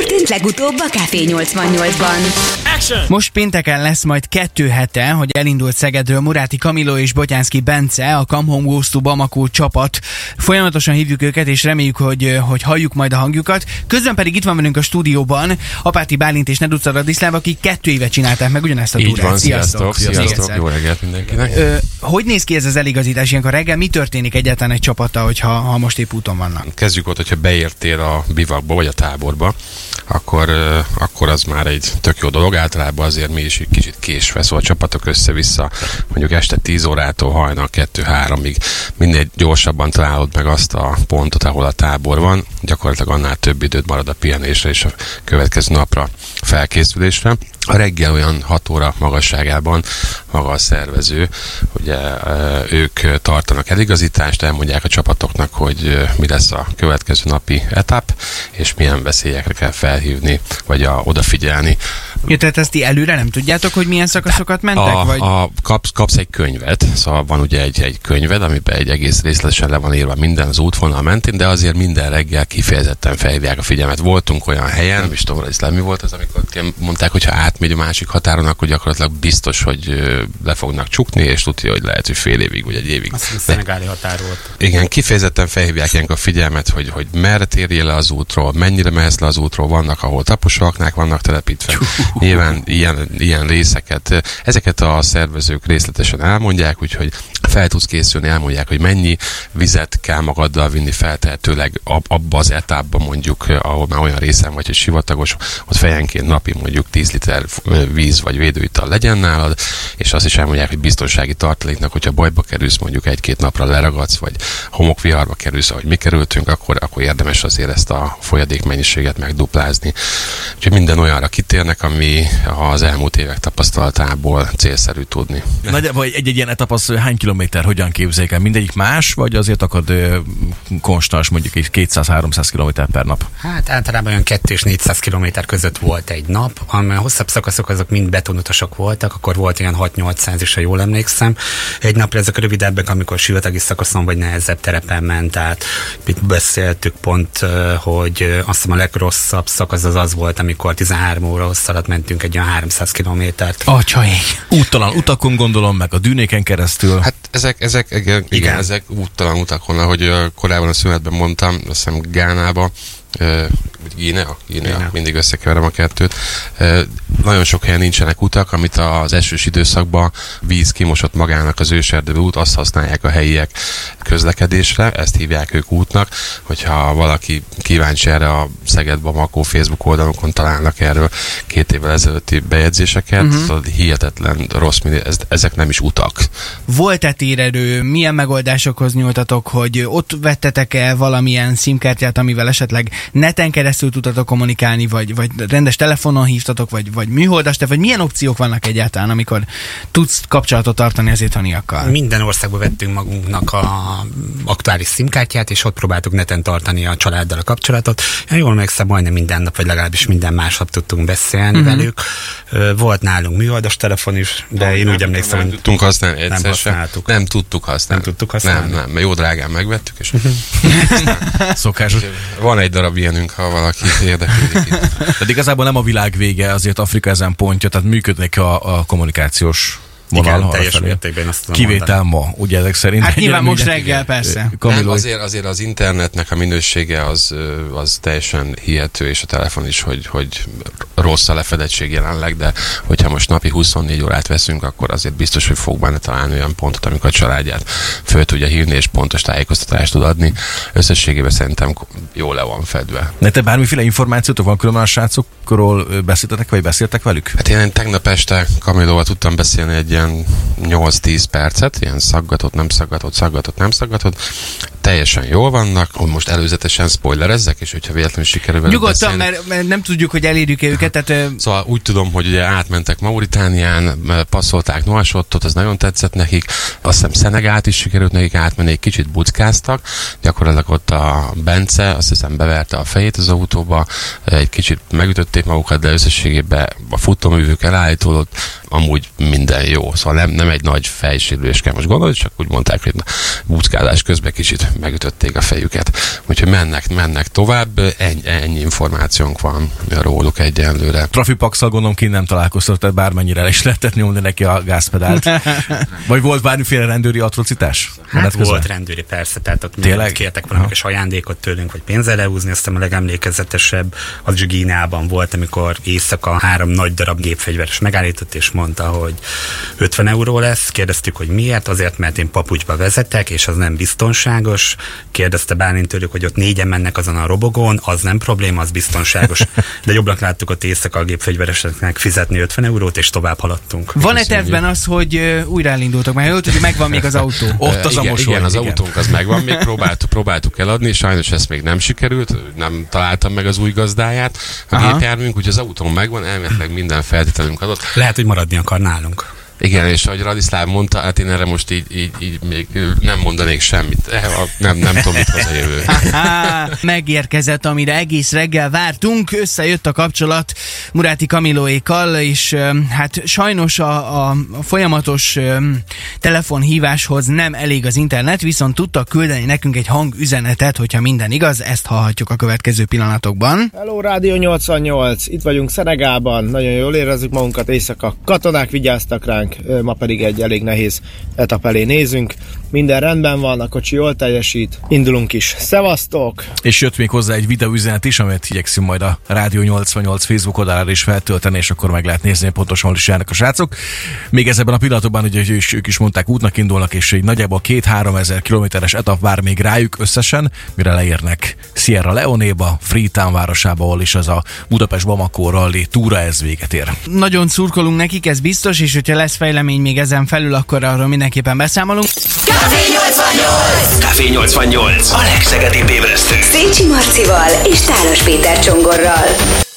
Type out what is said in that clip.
történt legutóbb a Café 88-ban? Action! Most pénteken lesz majd kettő hete, hogy elindult Szegedről Muráti Kamilo és Botyánszki Bence, a Come Home Goes to Bamako csapat. Folyamatosan hívjuk őket, és reméljük, hogy, hogy halljuk majd a hangjukat. Közben pedig itt van velünk a stúdióban Apáti Bálint és Neduca Radiszláv, akik kettő éve csinálták meg ugyanezt a Így túrát. van, sziasztok, sziasztok, egyszer. jó reggelt mindenkinek. Ö, hogy néz ki ez az eligazítás ilyenkor reggel? Mi történik egyáltalán egy csapattal, hogyha ha most épp úton vannak? Kezdjük ott, hogyha beértél a bivakba vagy a táborba, akkor, akkor az már egy tök jó dolog. Általában azért mi is egy kicsit késve, szóval a csapatok össze-vissza, mondjuk este 10 órától hajnal 2-3-ig minél gyorsabban találod meg azt a pontot, ahol a tábor van, gyakorlatilag annál több időt marad a pihenésre és a következő napra felkészülésre. A reggel olyan 6 óra magasságában maga a szervező, ugye ők tartanak eligazítást, elmondják a csapatoknak, hogy mi lesz a következő napi etap, és milyen veszélyekre kell felhívni, vagy a, odafigyelni. Ja, tehát ezt ti előre nem tudjátok, hogy milyen szakaszokat mentek? A, vagy? a, kapsz, kapsz egy könyvet, szóval van ugye egy, egy könyved, amiben egy egész részletesen le van írva minden az útvonal mentén, de azért minden reggel kifejezetten felhívják a figyelmet. Voltunk olyan helyen, nem is tudom, hogy mi volt az, amikor mondták, hogy ha átmegy a másik határon, akkor gyakorlatilag biztos, hogy le fognak csukni, és tudja, hogy lehet, hogy fél évig vagy egy évig. Azt hiszem, szenegáli határ volt. igen, kifejezetten felhívják ilyenkor a figyelmet, hogy, hogy merre térjél le az útról, mennyire mehetsz le az útról, vannak, ahol taposóaknák vannak telepítve. Nyilván ilyen, ilyen részeket, ezeket a szervezők részletesen elmondják, úgyhogy fel tudsz készülni, elmondják, hogy mennyi vizet kell magaddal vinni feltehetőleg ab, abba az etapban mondjuk, ahol már olyan részen vagy, hogy sivatagos, ott fejenként napi mondjuk 10 liter víz vagy védőital legyen nálad, és azt is elmondják, hogy biztonsági tartaléknak, hogyha bajba kerülsz, mondjuk egy-két napra leragadsz, vagy homokviharba kerülsz, ahogy mi kerültünk, akkor, akkor érdemes azért ezt a folyadék mennyiséget megduplázni. Úgyhogy minden olyanra kitérnek, ami az elmúlt évek tapasztalatából célszerű tudni. Nagy, vagy egy-egy ilyen etap az hány kilométer, hogyan képzeljük el? Mindegyik más, vagy azért akad ö, konstans mondjuk egy 200-300 kilométer per nap? Hát általában olyan 2 és 400 km között volt egy nap, ami a hosszabb szakaszok azok mind betonutasok voltak, akkor volt olyan 6-800 is, ha jól emlékszem. Egy napra ezek a rövidebbek, amikor sivatagi szakaszon vagy nehezebb terepen ment át. Itt beszéltük pont, hogy azt hiszem a legrosszabb szakasz az az volt, amikor 13 óra hosszal alatt mentünk egy olyan 300 kilométert. Atyaik! Úttalan utakon gondolom, meg a dűnéken keresztül. Hát, ezek, ezek, igen, igen. Ezek úttalan utakon, ahogy korábban a szünetben mondtam, azt hiszem Gánába, Gínea, Gínea, Gínea. mindig összekeverem a kettőt. Ö, Nagyon sok helyen nincsenek utak, amit az esős időszakban víz kimosott magának az őserdő út, azt használják a helyiek közlekedésre, ezt hívják ők útnak, hogyha valaki kíváncsi erre a Szeged Bamako Facebook oldalokon találnak erről két évvel ezelőtti bejegyzéseket, uh-huh. hihetetlen rossz, ez, ezek nem is utak. Volt-e térerő? Milyen megoldásokhoz nyúltatok, hogy ott vettetek el valamilyen szimkártyát, amivel esetleg neten keresztül tudtatok kommunikálni, vagy, vagy rendes telefonon hívtatok, vagy, vagy műholdas, vagy milyen opciók vannak egyáltalán, amikor tudsz kapcsolatot tartani az itthoniakkal? Minden országba vettünk magunknak a aktuális szimkártyát, és ott próbáltuk neten tartani a családdal a kapcsolatot. Én jól emlékszem, majdnem minden nap, vagy legalábbis minden másnap tudtunk beszélni uh-huh. velük. Volt nálunk műoldas telefon is, de én úgy emlékszem, nem hogy tudtunk használni nem egyszer használtuk. Nem tudtuk használni. Nem tudtuk használni? Nem, nem, mert jó drágán megvettük, és szokásos. van egy darab ilyenünk, ha valaki érdeklődik. Tehát igazából nem a világ vége, azért Afrika ezen pontja, tehát működnek a, a kommunikációs vonal igen, teljes felé. mértékben azt tudom Kivétel ma, ugye ezek szerint. Hát nyilván most reggel, persze. Nem, Kamiló, azért, azért az internetnek a minősége az, az teljesen hihető, és a telefon is, hogy, hogy rossz a lefedettség jelenleg, de hogyha most napi 24 órát veszünk, akkor azért biztos, hogy fog benne találni olyan pontot, amikor a családját föl tudja hívni, és pontos tájékoztatást tud adni. Összességében szerintem jól le van fedve. Nektek bármiféle információtok van különben a srácokról beszéltetek, vagy beszéltek velük? Hát én tegnap este Kamilóval tudtam beszélni egy ilyen 8-10 percet, ilyen szaggatott, nem szaggatott, szaggatott, nem szaggatott. Teljesen jól vannak, hogy most előzetesen spoilerezzek, és hogyha véletlenül sikerül velük Nyugodtan, beszélni. mert, mert nem tudjuk, hogy elérjük-e őket, tehát Szóval úgy tudom, hogy ugye átmentek Mauritánián, passzolták Noasottot, az nagyon tetszett nekik. Azt hiszem Szenegált is sikerült nekik átmenni, egy kicsit buckáztak. Gyakorlatilag ott a Bence, azt hiszem beverte a fejét az autóba, egy kicsit megütötték magukat, de összességében a futóművük elállítódott. Amúgy minden jó. Szóval nem, nem egy nagy fejsérülés kell most gondolni, csak úgy mondták, hogy buckálás közben kicsit megütötték a fejüket. Úgyhogy mennek, mennek tovább, ennyi, ennyi információnk van róluk egyenlőre. Trafipaxal gondolom ki nem találkoztat, tehát bármennyire is lehetett nyomni neki a gázpedált. Vagy volt bármiféle rendőri atrocitás? Hát Menet közben? volt rendőri persze, tehát ott Tényleg? Kértek valami kis ajándékot tőlünk, vagy pénzzel leúzni, aztán a legemlékezetesebb az Gíneában volt, amikor éjszaka három nagy darab gépfegyveres megállított, és mondta, hogy 50 euró lesz. Kérdeztük, hogy miért, azért, mert én papucsba vezetek, és az nem biztonságos. Kérdezte Bálint tőlük, hogy ott négyen mennek azon a robogón, az nem probléma, az biztonságos. De jobbnak láttuk ott éjszaka a gépfegyvereseknek fizetni 50 eurót, és tovább haladtunk. Van-e tervben az, hogy újra elindultok? Mert jól tudjuk, megvan még az autó. Ott az igen, a mosoly. igen, az autónk az megvan, még próbáltuk, próbáltuk eladni, sajnos ezt még nem sikerült, nem találtam meg az új gazdáját. A gépjárműnk, úgyhogy az autón megvan, elméletileg minden feltételünk adott. Lehet, hogy maradni akar nálunk. Igen, és ahogy Radiszláv mondta, hát én erre most így, így, így még nem mondanék semmit. Eh, Nem, nem tudom, mit hoz a jövő. Megérkezett, amire egész reggel vártunk, összejött a kapcsolat Muráti Kamilóékkal, és hát sajnos a, a, folyamatos telefonhíváshoz nem elég az internet, viszont tudtak küldeni nekünk egy hangüzenetet, hogyha minden igaz, ezt hallhatjuk a következő pillanatokban. Hello Rádió 88, itt vagyunk Szenegában, nagyon jól érezzük magunkat, éjszaka katonák vigyáztak ránk, ö, ma pedig egy elég nehéz etap elé nézünk. Minden rendben van, a kocsi jól teljesít, indulunk is. Szevasztok! És jött még hozzá egy videóüzenet is, amit igyekszünk majd a Rádió 88 Facebook oldalára is feltölteni, és akkor meg lehet nézni, hogy pontosan hol is járnak a srácok. Még ezekben a pillanatokban, ugye ők is, ők is mondták, útnak indulnak, és egy nagyjából két-három ezer kilométeres etap vár még rájuk összesen, mire leérnek Sierra Leonéba, Freetown városába, ahol is az a Budapest Bamako rally túra ez véget ér. Nagyon szurkolunk nekik, ez biztos, és hogyha lesz fejlemény még ezen felül, akkor arról mindenképpen beszámolunk. Café 88! Café 88. A legszegedibb ébresztő. Szécsi Marcival és Tálos Péter Csongorral.